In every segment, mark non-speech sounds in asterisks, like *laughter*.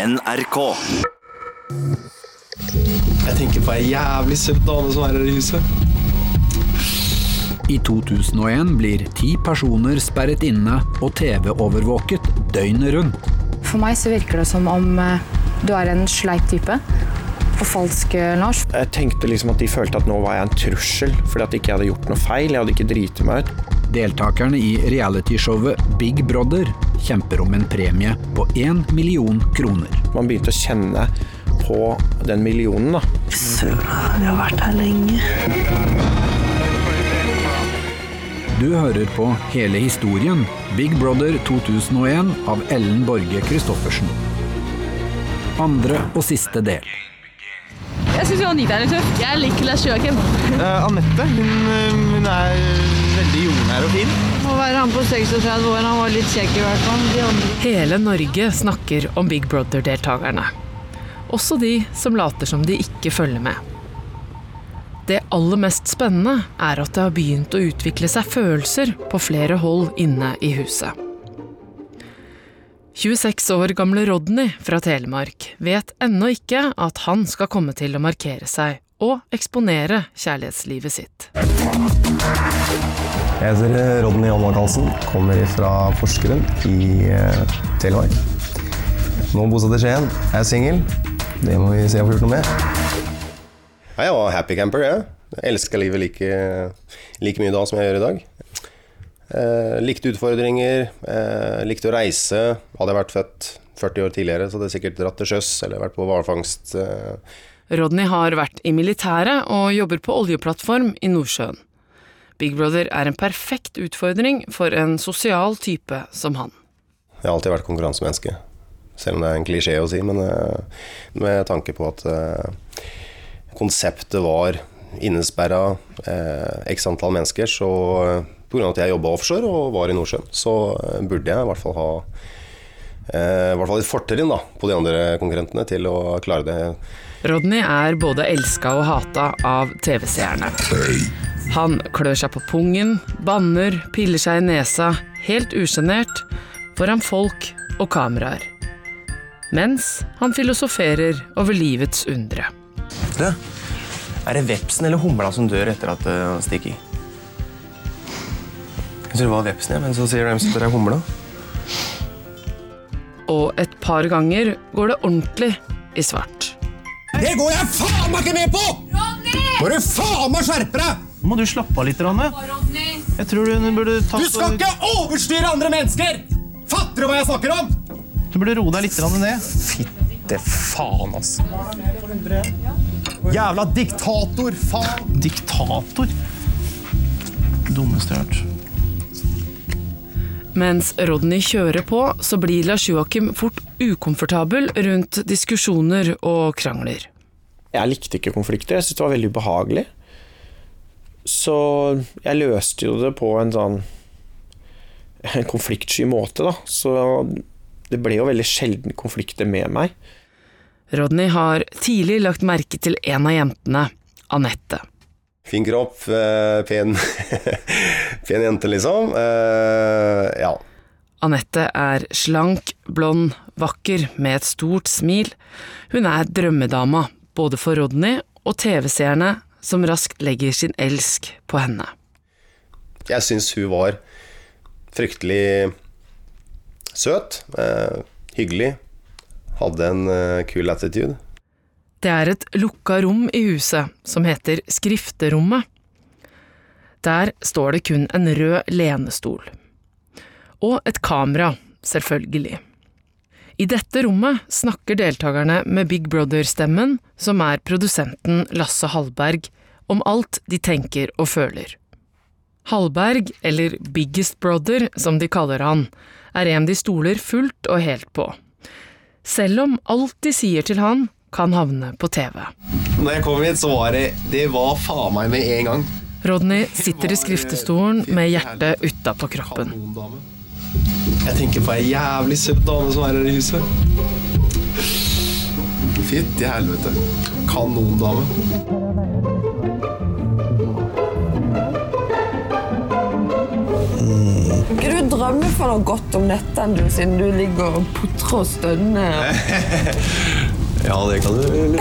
NRK. Jeg tenker på ei jævlig søt dame som er her i huset. I 2001 blir ti personer sperret inne og TV-overvåket døgnet rundt. For meg så virker det som om eh, du er en sleip type. Og falsk, Lars. Jeg tenkte liksom at de følte at nå var jeg en trussel, fordi at ikke jeg hadde gjort noe feil. Jeg hadde ikke driti meg ut. Deltakerne i realityshowet Big Brother kjemper om en premie på én million kroner. Man begynte å kjenne på den millionen, da. Søren, vi har vært her lenge. Du hører på hele historien Big Brother 2001 av Ellen Borge Christoffersen. Andre og siste del. Jeg syns Anita er litt tøff. Jeg liker Lars Joakim. Uh, Anette, hun, eh, hun er veldig jordnær og fin. Være han på 36 år. Han var litt kjekk i hvert fall. Hele Norge snakker om Big Brother-deltakerne. Også de som later som de ikke følger med. Det aller mest spennende er at det har begynt å utvikle seg følelser på flere hold inne i huset. 26 år gamle Rodney fra Telemark vet ennå ikke at han skal komme til å markere seg og eksponere kjærlighetslivet sitt. Jeg heter Rodney Alvar Karlsen, kommer fra Porsgrunn i eh, Telemark. Nå bosatt i Skien, er singel. Det må vi se om vi får gjort noe med. Jeg var happy camper, jeg. Jeg elska livet like, like mye da som jeg gjør i dag. Eh, likte utfordringer, eh, likte å reise. Hadde jeg vært født 40 år tidligere, så hadde jeg sikkert dratt til sjøs eller vært på hvalfangst. Eh. Rodney har vært i militæret og jobber på oljeplattform i Nordsjøen. Big Brother er en perfekt utfordring for en sosial type som han. Jeg har alltid vært konkurransemenneske, selv om det er en klisjé å si, men eh, med tanke på at eh, konseptet var innesperra eh, x antall mennesker, så pga. at jeg jobba offshore og var i Nordsjøen, så burde jeg i hvert fall ha i hvert fall et fortrinn på de andre konkurrentene til å klare det. Rodney er både elska og hata av TV-seerne. Han klør seg på pungen, banner, piller seg i nesa, helt usjenert, foran folk og kameraer. Mens han filosoferer over livets undre. Du, er det vepsen eller humla som dør etter at uh, han stikker? Jeg tror det var vepsen, ja, men så sier de at det er humla. Og et par ganger går det ordentlig i svart. Det går jeg faen meg ikke med på! Må du faen meg skjerpe deg! Må du slappe av litt, Ranne? Jeg tror du burde ta Du skal ikke overstyre andre mennesker! Fatter du hva jeg snakker om? Du burde roe deg litt ned. Fitte faen, altså. Jævla diktator, faen. Diktator? Dummeste jeg har hørt. Mens Rodney kjører på, så blir Lars Joakim fort ukomfortabel rundt diskusjoner og krangler. Jeg likte ikke konflikter, jeg syntes det var veldig ubehagelig. Så jeg løste jo det på en sånn en konfliktsky måte, da. Så det ble jo veldig sjelden konflikter med meg. Rodney har tidlig lagt merke til en av jentene, Anette. Fin kropp, eh, pen, *laughs* pen jente, liksom. Eh, ja. Anette er slank, blond, vakker med et stort smil. Hun er drømmedama, både for Rodney og TV-seerne, som raskt legger sin elsk på henne. Jeg syns hun var fryktelig søt, eh, hyggelig, hadde en eh, kul attitude. Det er et lukka rom i huset som heter Skrifterommet. Der står det kun en rød lenestol. Og et kamera, selvfølgelig. I dette rommet snakker deltakerne med Big Brother-stemmen, som er produsenten Lasse Hallberg, om alt de tenker og føler. Hallberg, eller Biggest Brother som de kaller han, er en de stoler fullt og helt på. Selv om alt de sier til han, kan havne på TV. Når jeg kom hit, så var det Det var faen meg med en gang. Rodney sitter i skriftestolen med hjertet utapå kroppen. Jeg tenker på ei jævlig søt dame som er her i huset. Fytti helvete. Kanondame. du drømmer for noe godt om nettene, du, siden du ligger og putrer og stønner. *laughs* Ja, det kan du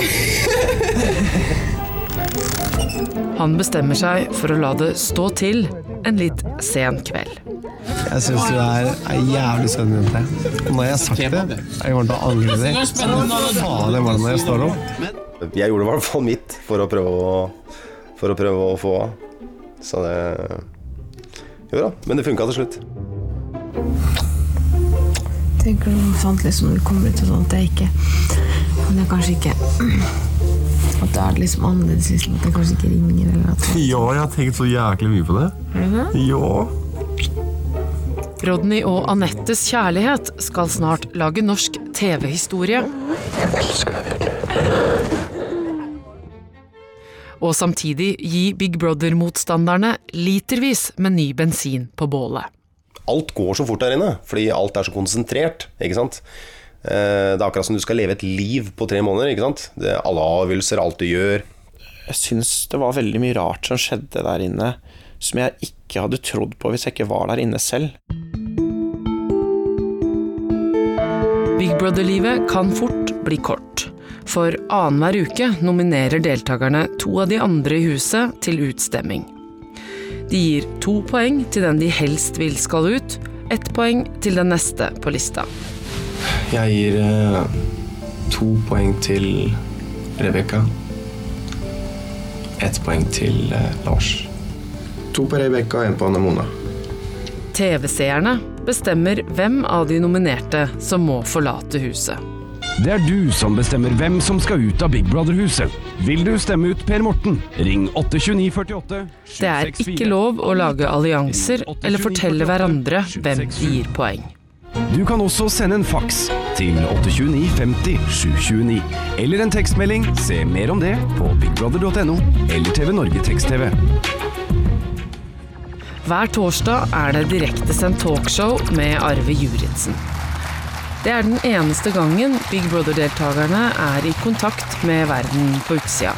Han bestemmer seg for å la det stå til en litt sen kveld. Jeg syns du er ei jævlig søt jente. Og når jeg har sagt det, jeg kommer til å angre det. Faen, jeg var når jeg står opp. Jeg gjorde i hvert fall mitt for å prøve å, for å, prøve å få av. Så det Jo da, men det funka til slutt. Tenker du sånt liksom når du kommer ut og sånt, det er ikke Men det er kanskje ikke At det er liksom annerledes liksom, at jeg kanskje ikke ringer eller at Ja, jeg har tenkt så jæklig mye på det. Ja. Rodney og Anettes kjærlighet skal snart lage norsk TV-historie. Og samtidig gi Big Brother-motstanderne litervis med ny bensin på bålet. Alt går så fort der inne, fordi alt er så konsentrert. ikke sant? Eh, Det er akkurat som du skal leve et liv på tre måneder. ikke sant? Det er alle avgjørelser, alt du gjør. Jeg syns det var veldig mye rart som skjedde der inne, som jeg ikke hadde trodd på hvis jeg ikke var der inne selv. Big Brother-livet kan fort bli kort. For annenhver uke nominerer deltakerne to av de andre i huset til utstemming. De gir to poeng til den de helst vil skal ut, ett poeng til den neste på lista. Jeg gir eh, to poeng til Rebekka. Ett poeng til eh, Lars. To på Rebekka og én på Anne Mona. TV-seerne bestemmer hvem av de nominerte som må forlate huset. Det er du som bestemmer hvem som skal ut av Big Brother-huset. Vil du stemme ut Per Morten? Ring 82948. Det er ikke lov å lage allianser eller fortelle hverandre hvem de gir poeng. Du kan også sende en faks til 82950 729. Eller en tekstmelding. Se mer om det på bigbrother.no eller TV Norge Tekst-TV. Hver torsdag er det direktesendt talkshow med Arve Juritzen. Det er den eneste gangen Big Brother-deltakerne er i kontakt med verden på utsida.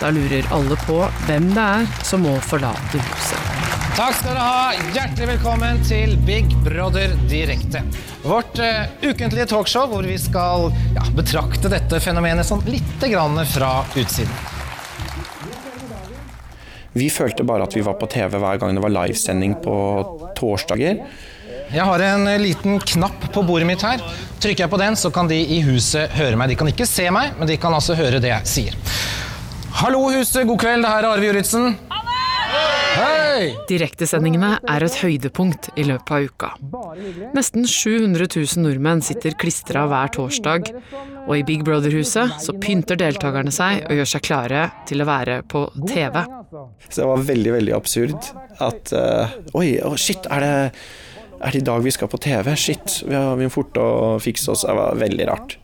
Da lurer alle på hvem det er som må forlate huset. Takk skal dere ha. Hjertelig velkommen til Big Brother Direkte. Vårt uh, ukentlige talkshow hvor vi skal ja, betrakte dette fenomenet sånn lite grann fra utsiden. Vi følte bare at vi var på TV hver gang det var livesending på torsdager. Jeg har en eh, liten knapp på bordet mitt her. Trykker jeg på den, så kan de i huset høre meg. De kan ikke se meg, men de kan altså høre det jeg sier. Hallo, huset. God kveld. Det her er Arve Juritzen. Direktesendingene er et høydepunkt i løpet av uka. Nesten 700 000 nordmenn sitter klistra hver torsdag, og i Big Brother-huset så pynter deltakerne seg og gjør seg klare til å være på TV. Så det var veldig, veldig absurd at uh, Oi, oh shit, er det, er det i dag vi skal på TV? Shit, vi, har, vi må forte å fikse oss. Det var veldig rart.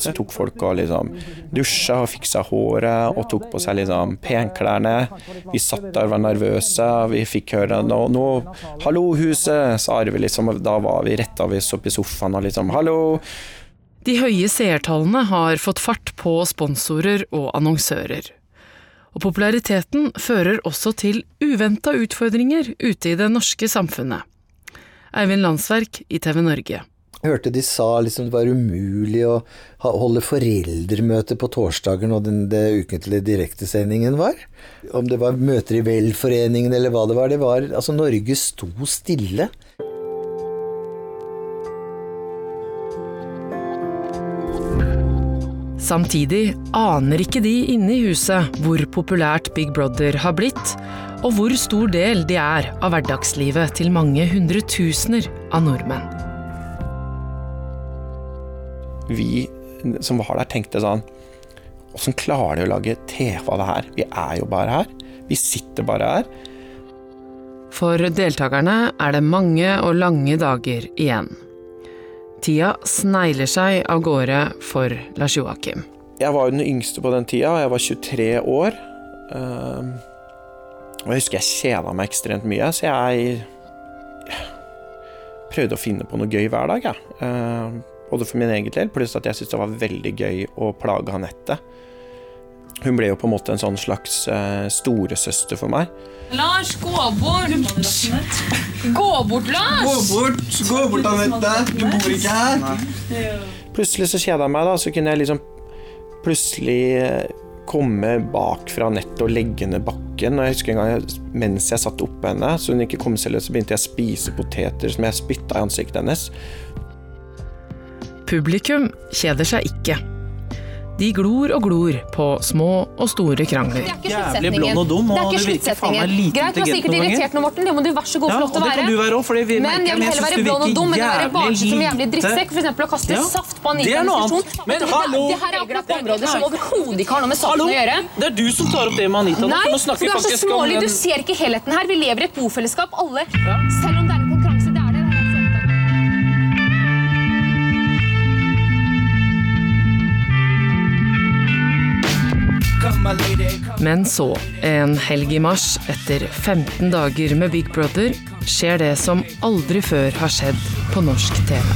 Så tok folk og liksom dusja og fiksa håret og tok på seg liksom penklærne. Vi satt der og var nervøse. Vi fikk høre nå, nå Hallo, huset! sa Arve liksom. Og da var vi retta oss opp i sofaen og liksom Hallo! De høye seertallene har fått fart på sponsorer og annonsører. Og populariteten fører også til uventa utfordringer ute i det norske samfunnet. Eivind Landsverk i TV Norge. Hørte de sa liksom det var umulig å holde foreldremøte på torsdager når den det ukentlige direktesendingen var. Om det var møter i Velforeningen eller hva det var. Det var altså Norge sto stille. Samtidig aner ikke de inne i huset hvor populært Big Brother har blitt, og hvor stor del de er av hverdagslivet til mange hundretusener av nordmenn. Vi som var der, tenkte sånn Åssen klarer de å lage TV av det her? Vi er jo bare her. Vi sitter bare her. For deltakerne er det mange og lange dager igjen. Tida snegler seg av gårde for Lars Joakim. Jeg var jo den yngste på den tida, jeg var 23 år. Ehm, Og jeg husker jeg kjeda meg ekstremt mye, så jeg prøvde å finne på noe gøy hver dag. Jeg. Både for min egen del, pluss at jeg syntes det var veldig gøy å plage Anette. Hun ble jo på en måte en sånn slags uh, storesøster for meg. Lars, gå bort! Gå bort, Lars! Gå bort, gå bort, Anette. Du bor ikke her. Plutselig så kjeda jeg meg, da. Så kunne jeg liksom plutselig eh, komme bak fra nettet og legge ned bakken. Og jeg husker en gang jeg, mens jeg satt oppå henne, så hun ikke kom seg løs, så begynte jeg å spise poteter som jeg spytta i ansiktet hennes. Publikum kjeder seg ikke. De glor og glor på små og store krangler. Jævlig blond og dum, Det er og ikke du virker faen meg lite Greit, du er sikkert irritert nå, Morten. Det må du vær så god Ja, få lov til å og det være. kan du være også, fordi vi men merker- jeg vil men jeg heller være blond og virker dum enn å være barnslig som jævlig drittsekk. For å kaste Ja. saft på Anita Det i er en noe diskusjon. annet. Men Det- hallo! Det her er akkurat områder som overhodet ikke har noe med saken Hallo? å gjøre. Det er du som tar opp det med Anita. Nei, for for du er så smålig. Du ser ikke helheten her. Vi lever i et bofellesskap, alle. Selv om Men så, en helg i mars, etter 15 dager med Big Brother, skjer det som aldri før har skjedd på norsk TV.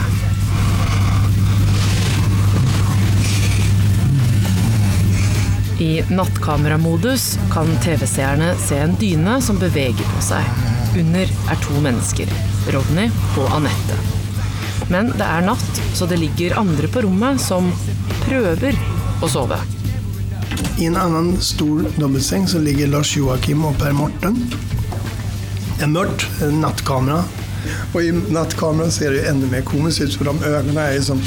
I nattkameramodus kan TV-seerne se en dyne som beveger på seg. Under er to mennesker, Rodney og Anette. Men det er natt, så det ligger andre på rommet som prøver å sove. I en annen stor dobbeltseng så ligger Lars Joakim og Per Morten. Det er mørkt, er nattkamera. Og i nattkameraet ser det jo enda mer komisk ut, for de øynene er som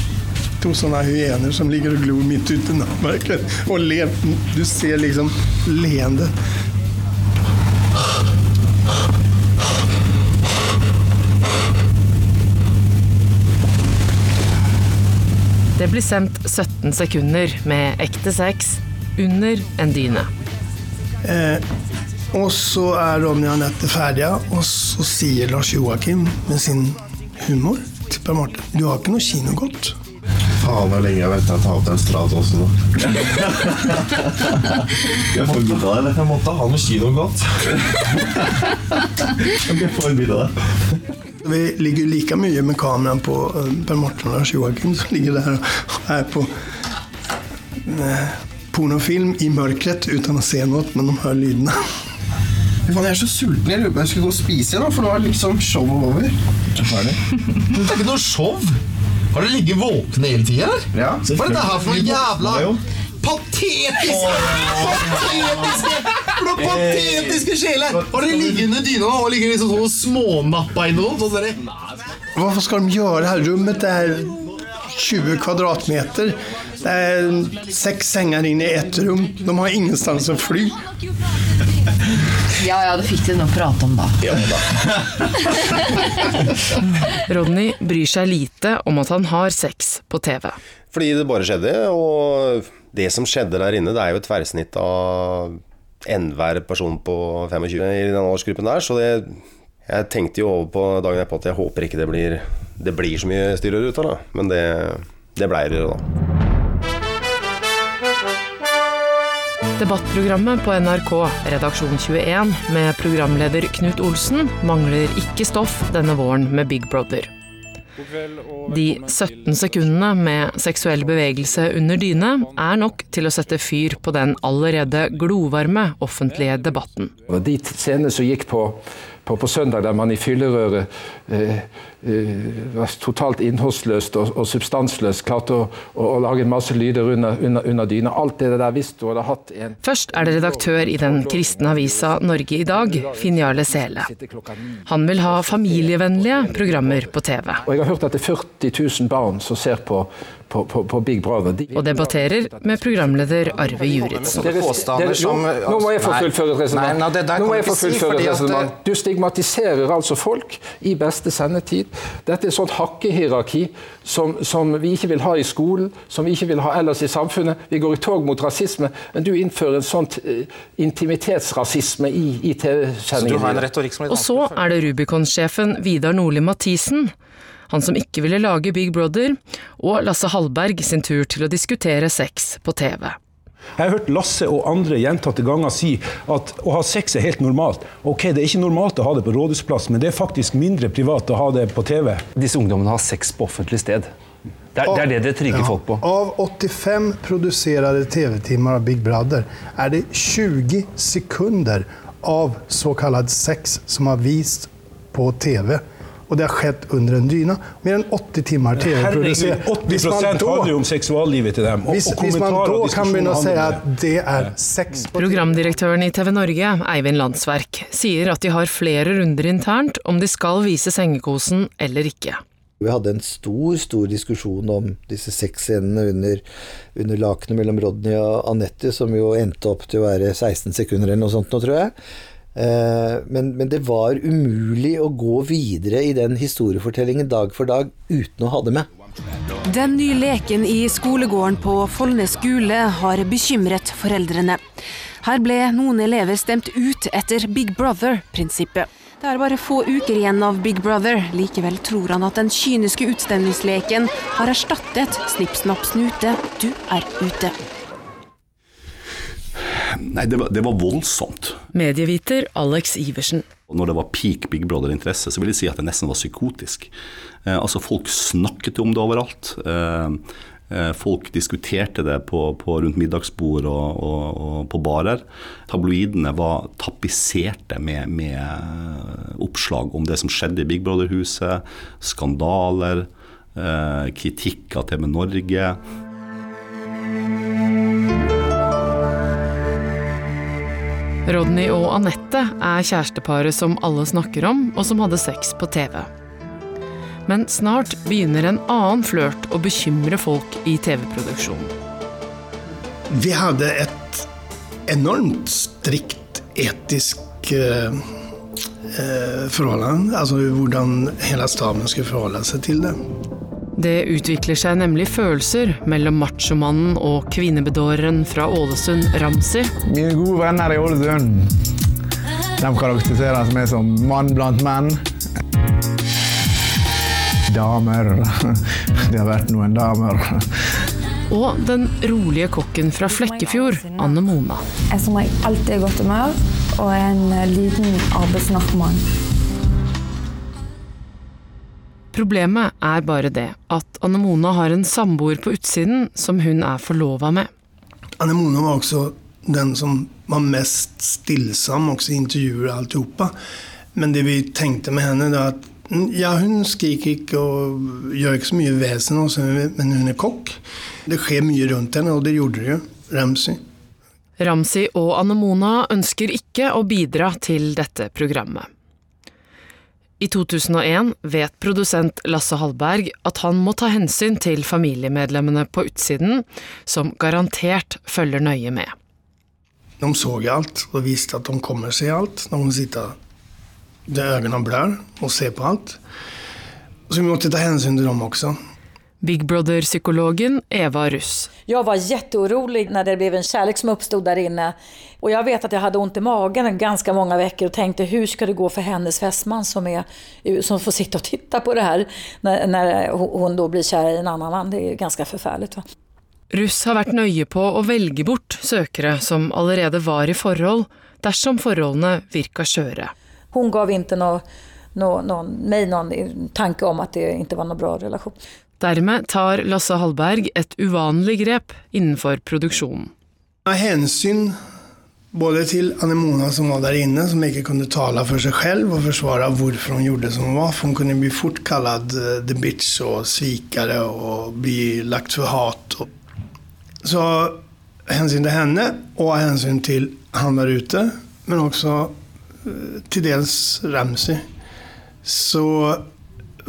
to sånne hyener som ligger og glor midt ute i nattmørket og ler. Du ser liksom leende. Det blir sendt 17 sekunder med ekte sex under en dyne. Eh, og så er Ronny og Anette ferdige, og så sier Lars Joakim med sin humor til Per Martin. Du har ikke noe kinogodt. Faen, hvor lenge jeg venta å ta opp den Stratosen nå. *laughs* Jeg forbudde deg, eller? Jeg måtte ha noe kino godt. Jeg forbudde deg. Vi ligger like mye med kameraet på eh, Per Morten og Lars Joakim som ligger der og er på eh, pornofilm i mørket uten å se noe, men de hører lydene. Fy faen, Jeg er så sulten. Jeg lurer på om jeg skulle gå og spise, nå, for nå er liksom showet over. Det er ikke noe show. Har dere ligget våkne hele tida? Ja, Hva er dette her for noe jævla patetiske Patetiske noen patetiske sjeler! Har dere ligget under dyna og ligget liksom sånn og smånappa i noen? Sånn dere? Hva skal de gjøre her? Rommet er 20 kvadratmeter. Det er seks senger inne i ett rom. De har ingenstans å fly. Ja, ja, det fikk de nå prate om, da. Ja, da. *laughs* Rodney bryr seg lite om at han har sex på TV. Fordi det bare skjedde, og det som skjedde der inne, det er jo et tverrsnitt av enhver person på 25 i den aldersgruppen der, så det Jeg tenkte jo over på dagen etterpå at jeg håper ikke det blir, det blir så mye styr ut av det, Men det, det blei det, da. Debattprogrammet på NRK, Redaksjon 21, med programleder Knut Olsen, mangler ikke stoff denne våren med Big Brother. De 17 sekundene med seksuell bevegelse under dyne er nok til å sette fyr på den allerede glovarme offentlige debatten. De scenene som gikk på, på, på søndag, der man i fyllerøret eh, eh, var totalt innholdsløst og, og substansløst, klarte å, å, å lage en masse lyder under, under, under dyna. Alt det der hvis du hadde hatt en Først er det redaktør i den kristne avisa Norge i dag, Finn Jarle Sele. Han vil ha familievennlige programmer på TV. Og jeg har hørt at det er 40 000 barn som ser på, på, på, på Big Brother. De, Og debatterer med programleder Arve Juritzen. Nå, må jeg få fullføre et resonnement. Du stigmatiserer altså folk i beste sendetid. Dette er et sånt hakkehierarki som, som vi ikke vil ha i skolen, som vi ikke vil ha ellers i samfunnet. Vi går i tog mot rasisme, men du innfører en sånn intimitetsrasisme i, i TV-sendingen. Er Og så er det Rubicon-sjefen Vidar Nordli Mathisen, han som ikke ville lage Big Brother, og Lasse Hallberg sin tur til å diskutere sex på TV. Jeg har hørt Lasse og andre gjentatte ganger si at å ha sex er helt normalt. Ok, det er ikke normalt å ha det på rådhusplass, men det er faktisk mindre privat å ha det på TV. Disse ungdommene har sex på offentlig sted. Det Det er, det er det trygger trigger folk på. Av 85 produserte TV-timer av Big Brother er det 20 sekunder av så kallad sex som har vist på tv. Og det har skjedd under en dyna. Mer enn 80 timmar Herregud, tv-produserat. 80 handler jo om seksuallivet til dem. og- Hvis, og hvis man da kan begynne å si at det er sex Programdirektøren i TV Norge, Eivind Landsverk, sier at de har flere runder internt om de skal vise sengekosen eller ikke. Vi hadde en stor, stor diskusjon om disse sexscenene under, under lakenet mellom Rodney og Anette, som jo endte opp til å være 16 sekunder eller noe sånt nå, tror jeg. Eh, Men, men det var umulig å gå videre i den historiefortellingen dag for dag uten å ha det med. Den nye leken i skolegården på Follnes skole har bekymret foreldrene. Her ble noen elever stemt ut etter Big Brother-prinsippet. Det er bare få uker igjen av Big Brother. Likevel tror han at den kyniske utstemningsleken har erstattet Snipp, snapp, snute, du er ute. Nei, det var, det var voldsomt. Medieviter Alex Iversen. Og når det var peak Big Brother-interesse, så vil jeg si at det nesten var psykotisk. Eh, altså Folk snakket om det overalt. Eh, eh, folk diskuterte det på, på rundt middagsbord og, og, og på barer. Tabloidene var tapetserte med, med eh, oppslag om det som skjedde i Big Brother-huset. Skandaler, eh, kritikk av TV Norge. Rodney og Anette er kjæresteparet som alle snakker om, og som hadde sex på TV. Men snart begynner en annen flørt å bekymre folk i TV-produksjonen. Vi hadde et enormt strikt etisk eh, eh, forhold. Altså hvordan hele staben skulle forholde seg til det. Det utvikler seg nemlig følelser mellom machomannen og kvinnebedåreren fra Ålesund, Ramsi, Mine gode venner i Ålesund de karakteriseres meg som mann blant menn. Damer. Det har vært noen damer. og den rolige kokken fra Flekkefjord, Anne Mona. Jeg som alltid alltid i godt humør og er en liten arbeidsnarkoman. Problemet er bare det at Anne Mona har en samboer på utsiden som hun er forlova med. Anemone var også den som var mest stillsam også i intervjuer og alltihopa. Men det vi tenkte med henne, var at mm, ja, hun skriker ikke og gjør ikke så mye vesen, også, men hun er kokk. Det skjer mye rundt henne, og det gjorde det jo. Ramsi. Ramsi og Anne Mona ønsker ikke å bidra til dette programmet. I 2001 vet produsent Lasse Hallberg at han må ta hensyn til familiemedlemmene på utsiden, som garantert følger nøye med. De så alt og viste at de kommer se alt. De sitter der øynene blør og ser på alt. Så vi måtte ta hensyn til dem også. Big Brother-psykologen Eva Russ. Jag var jätteorolig när det blev en kärlek som uppstod där inne. Och jag vet att jag hade ont i magen ganska många veckor och tänkte hur ska det gå för hennes fästman som, är, som får sitta och titta på det här när, när hon då blir kär i en annan man. Det är ganska förfärligt. Va? Russ har vært nøye på å velge bort søkere som allerede var i forhold, dersom forholdene virka skjøre. Hun gav ikke noe, noe, noe, meg noen tanke om at det ikke var noen bra relation. Dermed tar Lasse Hallberg et uvanlig grep innenfor produksjonen. Av hensyn både til Anemona som var der inne, som ikke kunne tale for seg selv og forsvare hvorfor hun gjorde som hun var, for hun kunne bli fort kalt uh, the bitch og svikere og bli lagt for hat. Så hensyn til henne og hensyn til han der ute, men også uh, til dels Ramsay, så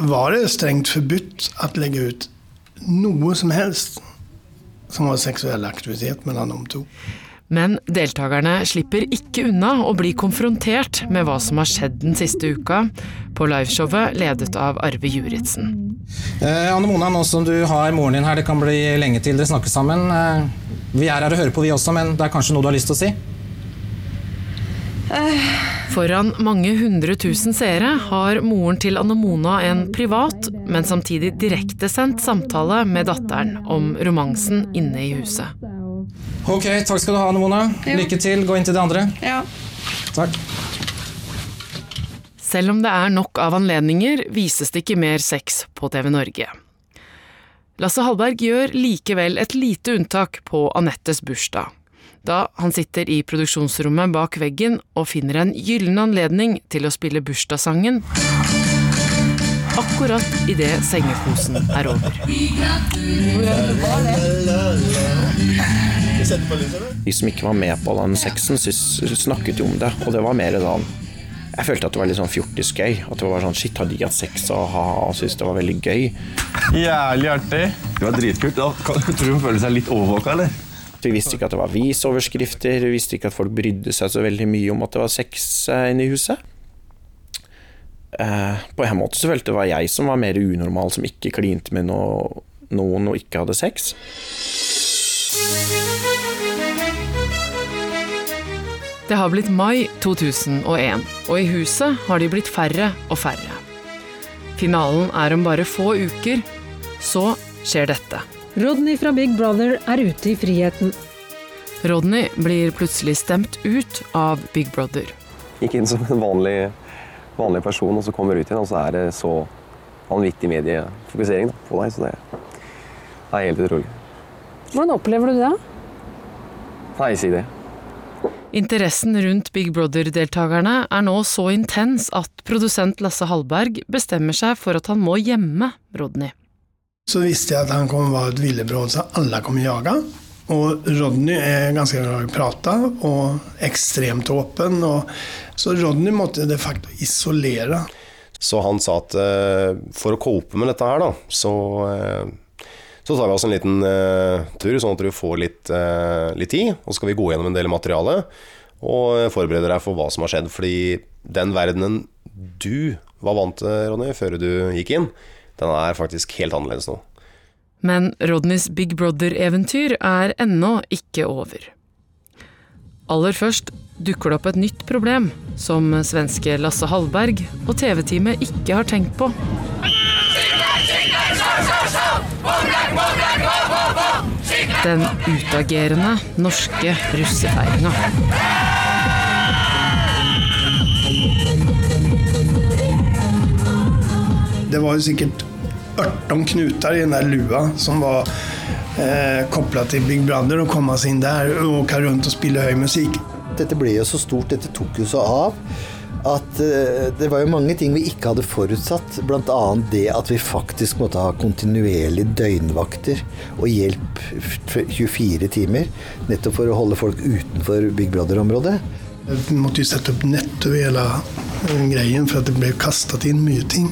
var det strengt forbudt å legge ut noe som helst som var seksuell aktivitet mellom de to. Men deltakerne slipper ikke unna å bli konfrontert med hva som har skjedd den siste uka, på liveshowet ledet av Arve Juritzen. Eh, Anne Mona, nå som du har moren din her, det kan bli lenge til dere snakker sammen. Eh, vi er her og hører på, vi også, men det er kanskje noe du har lyst til å si? Foran mange hundre tusen seere har moren til Anne Mona en privat, men samtidig direktesendt samtale med datteren om romansen inne i huset. Ok, takk skal du ha, Anne Mona. Lykke til. Gå inn til de andre. Ja. Takk. Selv om det er nok av anledninger, vises det ikke mer sex på TV Norge. Lasse Hallberg gjør likevel et lite unntak på Anettes bursdag. Da han sitter i produksjonsrommet bak veggen og finner en gyllen anledning til å spille bursdagssangen akkurat idet sengekosen er over. De som ikke var med på den sexen, snakket jo om det, og det var mer sånn Jeg følte at det var litt sånn fjortisgøy. At det var sånn Shit, har de hatt sex og ha-ha, og syntes det var veldig gøy. Jævlig artig. Det var dritkult. Da. Tror du hun føler seg litt overvåka, eller? Vi visste ikke at det var avisoverskrifter, vi visste ikke at folk brydde seg så veldig mye om at det var sex eh, inne i huset. Eh, på en måte så følte det var jeg som var mer unormal, som ikke klinte med noe, noen og ikke hadde sex. Det har blitt mai 2001, og i huset har de blitt færre og færre. Finalen er om bare få uker. Så skjer dette. Rodney fra Big Brother er ute i friheten. Rodney blir plutselig stemt ut av Big Brother. Gikk inn som en vanlig, vanlig person, og så kommer ut igjen, og så er det så vanvittig mediefokusering da, på deg. Så det, det er helt utrolig. Hvordan opplever du det? Nei, si det. Interessen rundt Big Brother-deltakerne er nå så intens at produsent Lasse Hallberg bestemmer seg for at han må gjemme Rodney. Så visste jeg at han kommer være et villebråd så alle kommer jage. Og Rodney er ganske glad i å prate og ekstremt åpen. Og, så Rodney måtte de facto isolere. Så han sa at eh, for å cope med dette her, da, så, eh, så tar vi oss en liten uh, tur, sånn at du får litt, uh, litt tid. Og så skal vi gå gjennom en del materiale og forberede deg for hva som har skjedd. Fordi den verdenen du var vant til, Ronny, før du gikk inn, den er faktisk helt annerledes nå. Men Rodneys Big Brother-eventyr er ennå ikke over. Aller først dukker det opp et nytt problem, som svenske Lasse Hallberg og TV-teamet ikke har tenkt på. Den utagerende norske russefeiringa. Det var jo sikkert 18 knutar i den der lua som var eh, kopplat til Big Brother. och komma sig inn der og åka rundt og spille høy musikk. Dette ble jo så stort, dette tok jo så av, at eh, det var jo mange ting vi ikke hadde forutsatt. Bl.a. det at vi faktisk måtte ha kontinuerlig døgnvakter og hjelp 24 timer. Nettopp for å holde folk utenfor Big Brother-området. Vi måtte jo sette opp nett over hele eh, greien, for det ble kastet inn mye ting.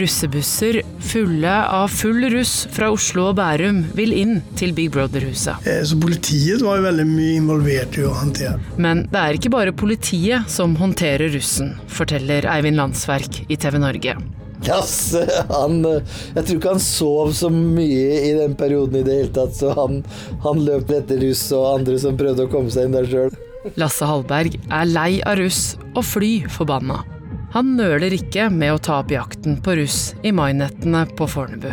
Russebusser fulle av full russ fra Oslo og Bærum vil inn til Big Brother-huset. Eh, Så politiet var jo veldig mye involvert i å håndtere. Men det er ikke bare politiet som håndterer russen, forteller Eivind Landsverk i TV Norge. Lasse, han Jeg tror ikke han sov så mye i den perioden i det hele tatt, så han, han løp etter russ og andre som prøvde å komme seg inn der sjøl. Lasse Hallberg er lei av russ og fly forbanna. Han nøler ikke med å ta opp jakten på russ i mainettene på Fornebu.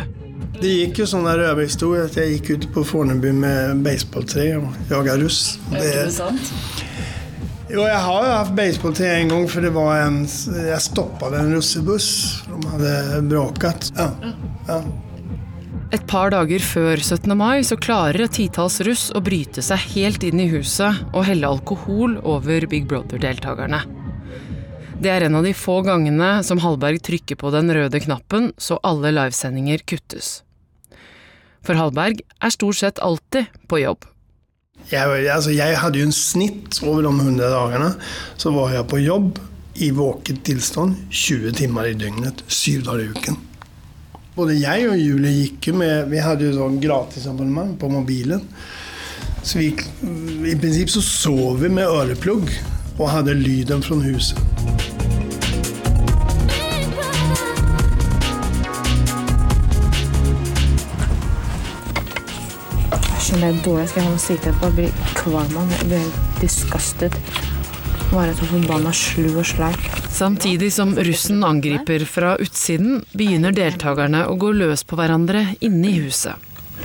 Det gikk jo sånn røverhistorie at jeg gikk ut på Fornebu med baseballtre og jaga russ. Det, sant? jo, jeg har jo hatt baseballtre en gang, for det var en Jeg stoppet en russebuss. De hadde bråket. Ja. ja. Et par dager før 17. mai så klarer et titalls russ å bryte seg helt inn i huset og helle alkohol over Big Brother-deltakerne. Det er en av de få gangene som Hallberg trykker på den røde knappen så alle livesendinger kuttes. For Hallberg er stort sett alltid på jobb. Jeg, altså, jeg hadde jo en snitt over de 100 dagene. Så var jeg på jobb i våken tilstand 20 timer i døgnet, syv dager i uken. Både jeg og Julie gikk jo med Vi hadde jo sånn gratisabonnement på mobilen. Så vi, i prinsipp så sov vi med øreplugg og hadde lyden fra huset. Jeg det er dårlig. Skal jeg ha noe sitte på? Jeg blir kvalm av det. Blir helt disgusted. Være så forbanna slu og sleip. Samtidig som russen angriper fra utsiden, begynner deltakerne å gå løs på hverandre inne i huset.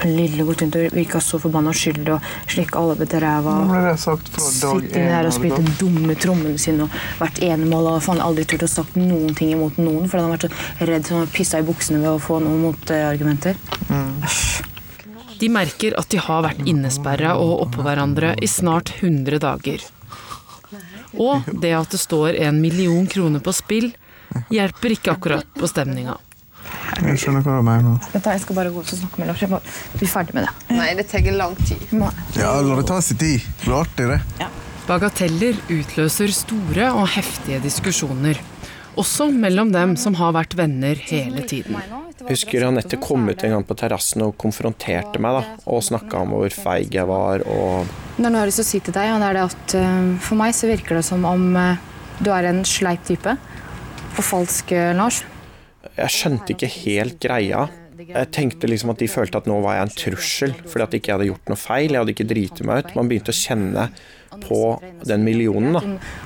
Lille gått rundt og virka så forbanna skyldig og slikka alle på ræva. Sitter der og spilte dumme trommene sine og vært enemål og faen aldri turt å sagt noen ting imot noen, for han har vært så redd som han pisse pissa i buksene ved å få noen motargumenter. De merker at de har vært innesperra og oppå hverandre i snart 100 dager. Og det at det står en million kroner på spill, hjelper ikke akkurat på stemninga. Jeg skjønner hva du mener. Da, Jeg skal bare gå ut og snakke med Lars. Jeg må bli ferdig med det. Nei, det tar lang tid. Ja, la det ta sin tid. Det blir artig, det. Bagateller utløser store og heftige diskusjoner. Også mellom dem som har vært venner hele tiden. Husker Anette kom ut en gang på terrassen og konfronterte meg da, og snakka om hvor feig jeg var. og Det er noe jeg har lyst til å si til deg, og det er det at eh, for meg så virker det som om eh, du er en sleip type. For falsk, Lars. Jeg skjønte ikke helt greia. Jeg tenkte liksom at de følte at nå var jeg en trussel fordi at ikke jeg hadde gjort noe feil. Jeg hadde ikke driti meg ut. Man begynte å kjenne på den millionen. da.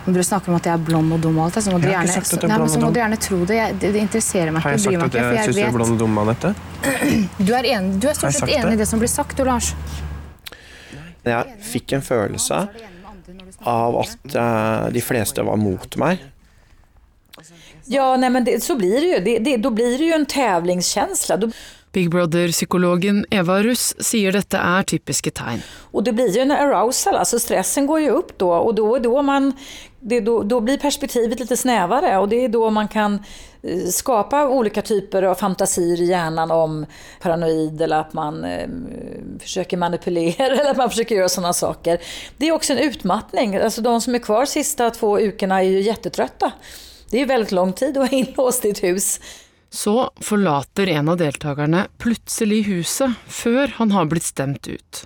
Når dere snakker om at jeg er blond og dum og alt det, så må dere gjerne, du er Nei, men så må dum. gjerne tro det. Jeg, det, det interesserer meg Har jeg sagt meg at jeg, jeg syns du er blond og dum, Anette? Du er, enig, du er stort sett enig det? i det som blir sagt, du, Lars. Jeg fikk en følelse av at eh, de fleste var mot meg. Ja, nei, men det, så blir det jo. Det, det, då blir det jo en tävlingskänsla. Big Brother-psykologen Eva Russ sier dette er typiske tegn. Og det blir jo en arousal, altså stressen går jo opp. Da och då, da man, det, då, då blir perspektivet litt snävare og det er da man kan eh, skapa olika typer av fantasier i hjernen om paranoid eller at man eh, försöker manipulera *laughs* eller att man försöker göra sådana saker. Det er også en utmattning. Alltså de som er kvar siste två ukorna er ju jättetrötta. Det er ju väldigt lång tid å vara inlåst i et hus. Så forlater en av deltakerne plutselig huset før han har blitt stemt ut.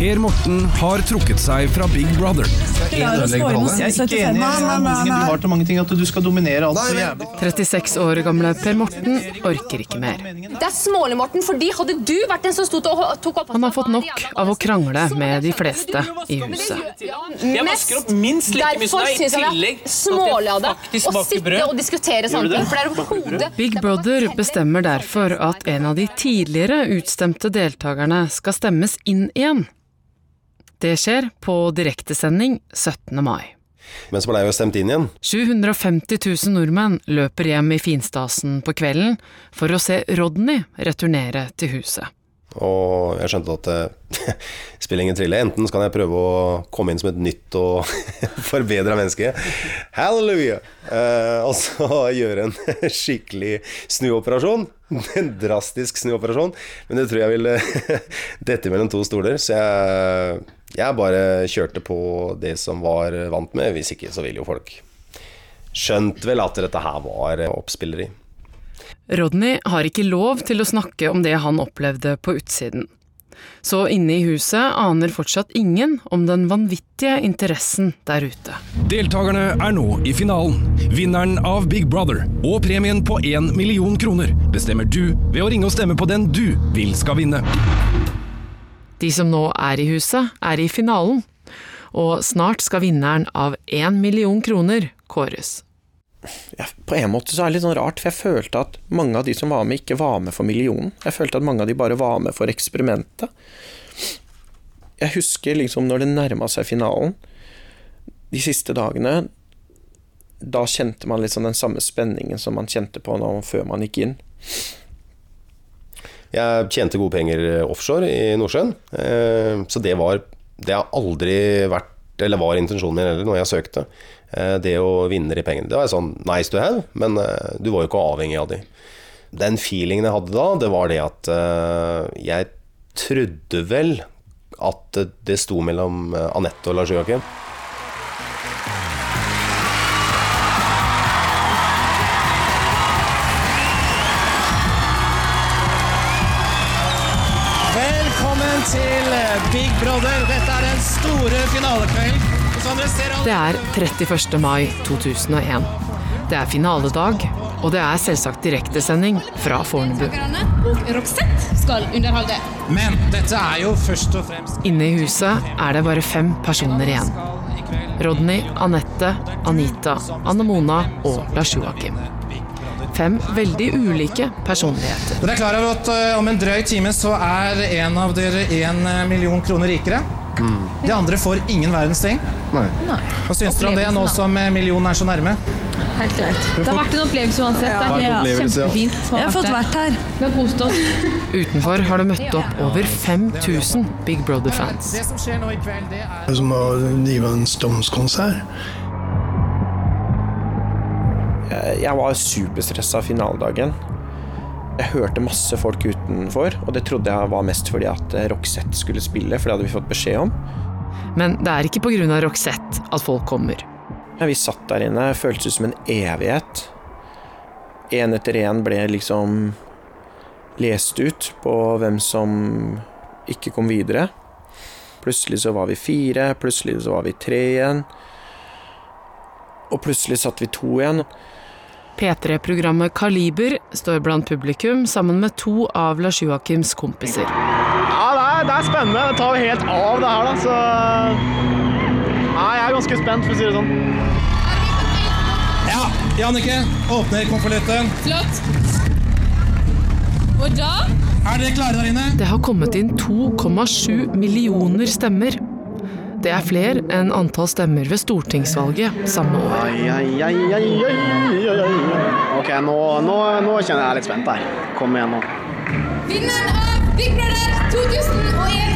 Per Morten har trukket seg fra Big Brother. Jeg er ikke enig du har til mange ting, at du skal dominere alt så jævlig. 36 år gamle Per Morten orker ikke mer. Det er smålig, Morten, fordi hadde du vært den som sto og tok opp Han har fått nok av å krangle med de fleste i huset. Jeg vasker opp minst like mye som deg, i tillegg smålig av det å sitte og diskutere sånne ting, for det er overhodet Big Brother bestemmer derfor at en av de tidligere utstemte deltakerne skal stemmes inn igjen. Det skjer på direktesending 17. mai. Men så ble jeg jo stemt inn igjen. 750 000 nordmenn løper hjem i finstasen på kvelden for å se Rodney returnere til huset. Og jeg skjønte at det *laughs* spiller ingen trille. Enten så kan jeg prøve å komme inn som et nytt og *laughs* forbedra menneske. Halleluja! Eh, og så gjøre en *laughs* skikkelig snuoperasjon. En drastisk snuoperasjon. Men det tror jeg vil dette mellom to stoler. Så jeg, jeg bare kjørte på det som var vant med. Hvis ikke så ville jo folk skjønt vel at dette her var oppspilleri. Rodney har ikke lov til å snakke om det han opplevde på utsiden. Så inne i huset aner fortsatt ingen om den vanvittige interessen der ute. Deltakerne er nå i finalen. Vinneren av Big Brother og premien på én million kroner bestemmer du ved å ringe og stemme på den du vil skal vinne. De som nå er i huset, er i finalen. Og snart skal vinneren av én million kroner kåres. ja, På en måte så er det litt sånn rart, for jeg følte at mange av de som var med, ikke var med for millionen. Jeg følte at mange av de bare var med for eksperimentet. Jeg husker liksom når det nærma seg finalen, de siste dagene, da kjente man litt sånn den samme spenningen som man kjente på nå, før man gikk inn. Jeg tjente gode penger offshore i Nordsjøen, eh, så det var Det har aldri vært, eller var intensjonen min heller, når jeg søkte. Eh, Det å vinne de pengene. Det var sånn nice to have, men eh, du var jo ikke avhengig av de. Den feelingen jeg hadde da, det var det at eh, jeg trodde vel at det sto mellom eh, Anette og Lars Joakim. Brother. Dette er den store finalekvelden. Og Som dere ser Det er 31. mai 2001. Det er finaledag, og det er selvsagt direktesending fra Fornebu. Og Roxette skal underholde. Men dette er jo først og fremst Inne i huset er det bare fem personer igjen. Rodney, Anette, Anita, Anne Mona og Lars Joakim. Fem veldig ulike personligheter. Dere er klar over at uh, om en drøy time så er en av dere en eh, million kroner rikere? De andre får ingen verdens ting. Hva syns dere om det nå som eh, millionen er så nærme? Helt greit. Det har vært en opplevelse uansett. Ja, det opplevelse, ja. kjempefint. har fått vært her. Vi har kost oss. Utenfor har det møtt opp over 5000 Big Brother-fans. Det som skjer nå i kveld, det er Det er som å drive en Stones-konsert. Jeg jeg var superstressa finaledagen. Jeg hørte masse folk utenfor, og det trodde jeg var mest fordi at eh, Roxette skulle spille, for det hadde vi fått beskjed om. Men det er ikke pga. Roxette at folk kommer. Ja, vi satt der inne, føltes ut som en evighet. Én etter én ble liksom lest ut på hvem som ikke kom videre. Plutselig så var vi fire, plutselig så var vi tre igjen. Og plutselig satt vi to igjen. P3-programmet Kaliber står blant publikum sammen med to av Lars Joakims kompiser. Ja, det er, det er spennende. Det tar jo helt av, det her, da. Så ja, jeg er ganske spent, for å si det sånn. Ja, Jannicke, åpner konvolutten. Flott. Og da? Er dere klare der inne? Det har kommet inn 2,7 millioner stemmer. Det er flere enn antall stemmer ved stortingsvalget samme år. Ai, ai, ai, ai, ai, ai, ai. Ok, nå, nå, nå kjenner jeg litt spent her. Kom igjen nå. Vinneren av Big Brother 2001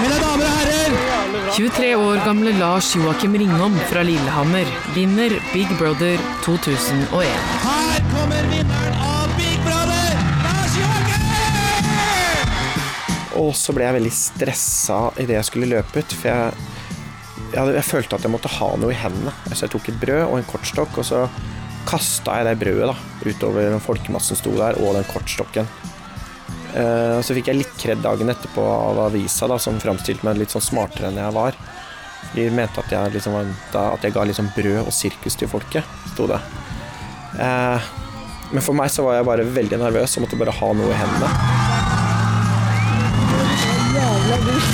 Mine damer og herrer! 23 år gamle Lars Joakim Ringom fra Lillehammer vinner Big Brother 2001. Her kommer vinneren av Big Brother, Lars Joakim! Og så ble jeg veldig stressa idet jeg skulle løpe ut, for jeg, jeg, hadde, jeg følte at jeg måtte ha noe i hendene. Så jeg tok et brød og en kortstokk, og så kasta jeg det brødet da, utover folkemassen sto der, og den kortstokken. Eh, og så fikk jeg litt kred dagen etterpå av avisa, da, som framstilte meg litt sånn smartere enn jeg var. De mente at jeg, liksom, var- da, at jeg ga liksom brød og sirkus til folket, sto det. Uh, men for meg så var jeg bare veldig nervøs og måtte bare ha noe i hendene. Jævla god.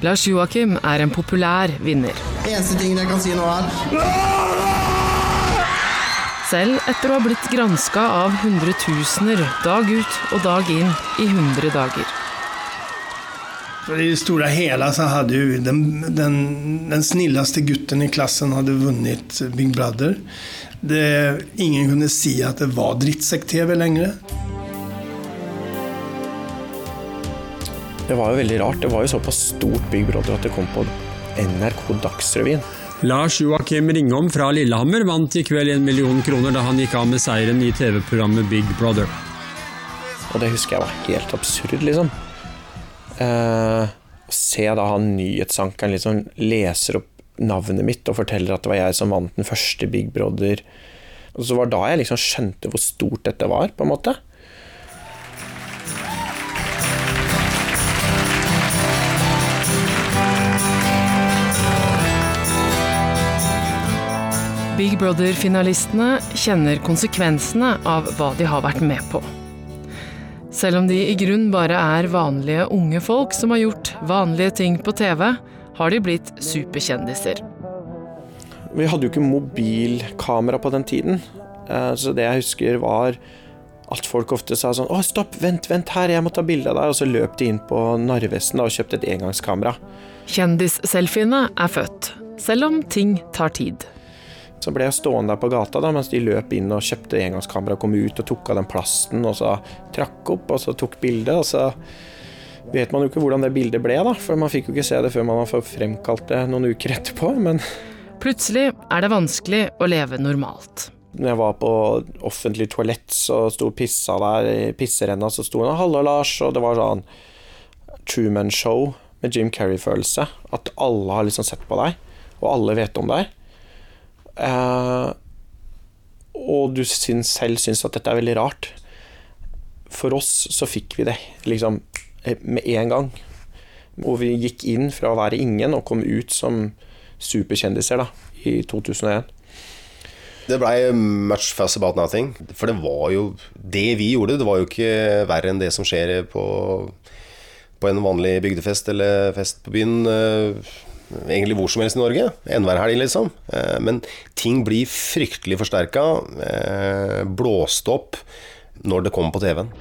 Lars Joakim er en populær vinner. Eneste tingen jeg kan si nå er Selv etter å ha blitt granska av hundretusener dag ut og dag inn i 100 dager. I det store hele så hadde jo den, den, den snilleste gutten i klassen hadde vunnet Big Brother. Det, ingen kunne si at det var drittsekk-TV lenger. Det var jo veldig rart. Det var jo såpass stort Big Brother at det kom på NRK Dagsrevyen. Lars Joakim Ringholm fra Lillehammer vant i kveld en million kroner da han gikk av med seieren i TV-programmet Big Brother. Og det husker jeg var helt absurd, liksom. Eh, å se da han nyhetsankeren liksom leser opp navnet mitt og forteller at det var jeg som vant den første Big Brother. Og så var da jeg liksom skjønte hvor stort dette var, på en måte. Big Brother-finalistene kjenner konsekvensene av hva de har vært med på. Selv om de i grunn bare er vanlige unge folk som har gjort vanlige ting på TV, har de blitt superkjendiser. Vi hadde jo ikke mobilkamera på den tiden, eh, så det jeg husker var at folk ofte sa sånn 'Å, stopp, vent, vent her, jeg må ta bilde av deg', og så løp de inn på Narvesen og kjøpte et engangskamera. Kjendisselfiene er født, selv om ting tar tid. Så ble jeg stående der på gata da, mens de løp inn og kjøpte engangskamera, kom ut og tok av den plasten, og så trakk opp, og så tok bilde, og så vet man jo ikke hvordan det bildet ble, da, for man fikk jo ikke se det før man har fremkalt det noen uker etterpå, men Plutselig er det vanskelig å leve normalt. når jeg var på offentlig toalett, så sto pissa der i pisserenna, så sto han 'Hallo, Lars', og det var sånn Truman Show med Jim Carrey-følelse. At alle har liksom sett på deg, og alle vet om deg. Eh, og du syns, selv syns at dette er veldig rart. For oss så fikk vi det liksom med en gang. Og vi gikk inn fra å være ingen og kom ut som superkjendiser da, i 2001. Det blei much fuss about nothing. For det var jo Det vi gjorde, det var jo ikke verre enn det som skjer på, på en vanlig bygdefest eller fest på byen. Eh, Egentlig hvor som helst i Norge. Enhver helg, liksom. Eh, Men ting blir fryktelig forsterka. Blåst opp når det kommer på TV-en.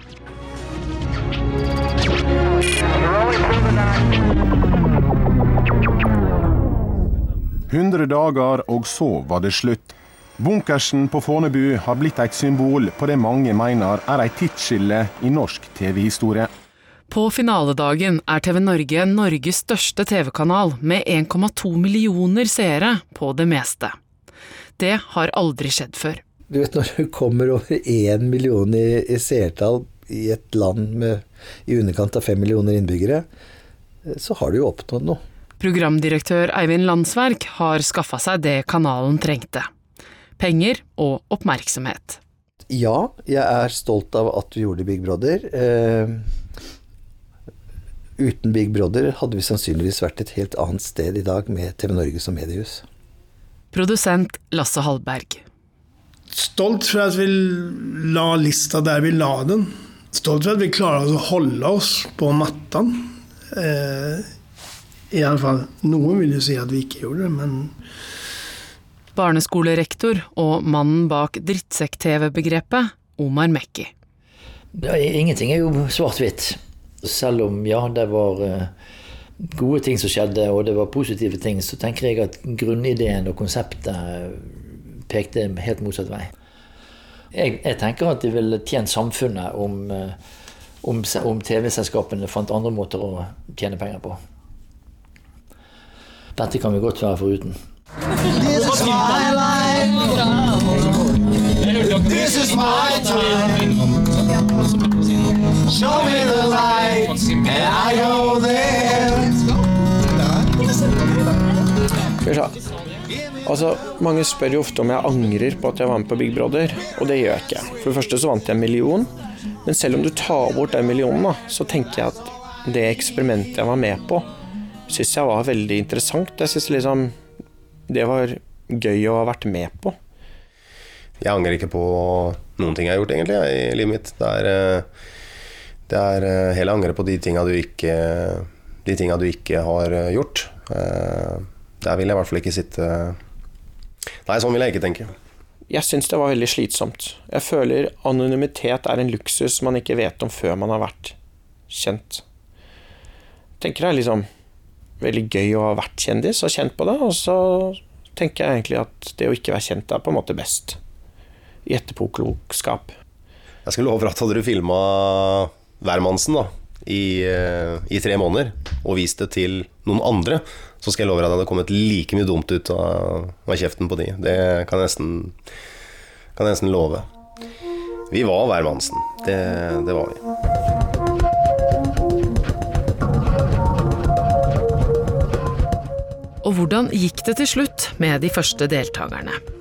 Hundre dager, og så var det slutt. Bunkersen på Fornebu har blitt et symbol på det mange mener er et tidsskille i norsk TV-historie. På finaledagen er TV Norge Norges største TV-kanal, med 1,2 millioner seere på det meste. Det har aldri skjedd før. Du vet når du kommer over én million i, i seertall i et land med i underkant av fem millioner innbyggere, så har du jo oppnådd noe. Programdirektør Eivind Landsverk har skaffa seg det kanalen trengte. Penger og oppmerksomhet. Ja, jeg er stolt av at vi gjorde Big Brother. Eh, uten Big Brother hadde vi sannsynligvis vært et helt annet sted i dag med TV Norge som mediehus. Produsent Lasse Hallberg. Stolt for at vi la lista der vi la den. Stolt for at vi klarer å holde oss på matten. Eh, I alle fall, noen vil jo si at vi ikke gjorde det, men Barneskolerektor og mannen bak drittsekk-TV-begrepet, Omar Mekki. Ja, ingenting er jo svart-hvitt. Selv om ja, det var eh, gode ting som skjedde, og det var positive ting, så tenker jeg at grunnideen og konseptet pekte helt motsatt vei. Jeg, jeg tenker at det ville tjent samfunnet om, eh, om, om TV-selskapene fant andre måter å tjene penger på. Dette kan vi godt være foruten. This is my life. This is my time. Show me the light, and I go there. Skal vi se. Altså, Mange spør jo ofte om jeg angrer på at jeg var med på Big Brother, og det gjør jeg ikke. For det første så vant jeg en million, men selv om du tar bort den millionen, da, så tenker jeg at det eksperimentet jeg var med på, syns jeg var veldig interessant. Jeg syns liksom det var gøy å ha vært med på. Jeg angrer ikke på noen ting jeg har gjort, egentlig, i livet mitt. Det er, eh, det er hele heller angre på de tinga du ikke De tinga du ikke har eh, gjort. Der vil jeg i hvert fall ikke sitte Nei, sånn vil jeg ikke tenke. Jeg syns det var veldig slitsomt. Jeg føler anonymitet er en luksus man ikke vet om før man har vært kjent. Jeg tenker det er liksom veldig gøy å ha vært kjendis og kjent på det, og så tenker jeg egentlig at det å ikke være kjent er på en måte best. I etterpåklokskap. Jeg skulle love at hadde du filma hvermannsen da, i, eh, i, tre måneder og vist det til noen andre, så skal jeg love deg at det hadde kommet like mye dumt ut av, av kjeften på de. Det kan jeg nesten, kan jeg nesten love. Vi var hvermannsen. Det, det var vi. Og hvordan gikk det til slutt med de første deltakerne?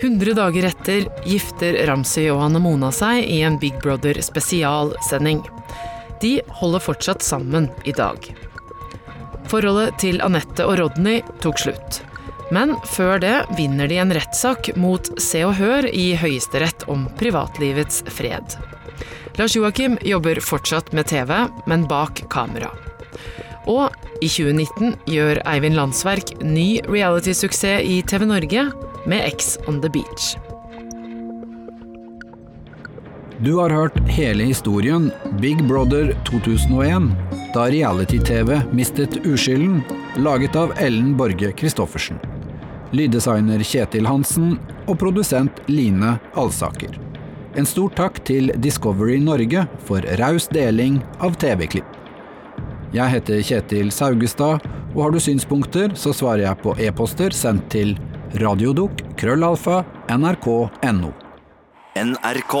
100 dager etter gifter Ramsi og Anne Mona seg i en Big Brother spesialsending. De holder fortsatt sammen i dag. Forholdet til Anette og Rodney tok slutt. Men før det vinner de en rettssak mot Se og Hør i Høyesterett om privatlivets fred. Lars Joakim jobber fortsatt med TV, men bak kamera. Og i 2019 gjør Eivind Landsverk ny reality-suksess i TV Norge med X on the Beach. Du har hørt hele historien Big Brother 2001, da reality-TV mistet uskylden, laget av Ellen Borge Christoffersen. Lyddesigner Kjetil Hansen og produsent Line Alsaker. En stor takk til Discovery Norge for raus deling av TV-klipp. Jeg heter Kjetil Saugestad, og har du synspunkter, så svarer jeg på e-poster sendt til radiodok krøllalfa nrk.no. NRK.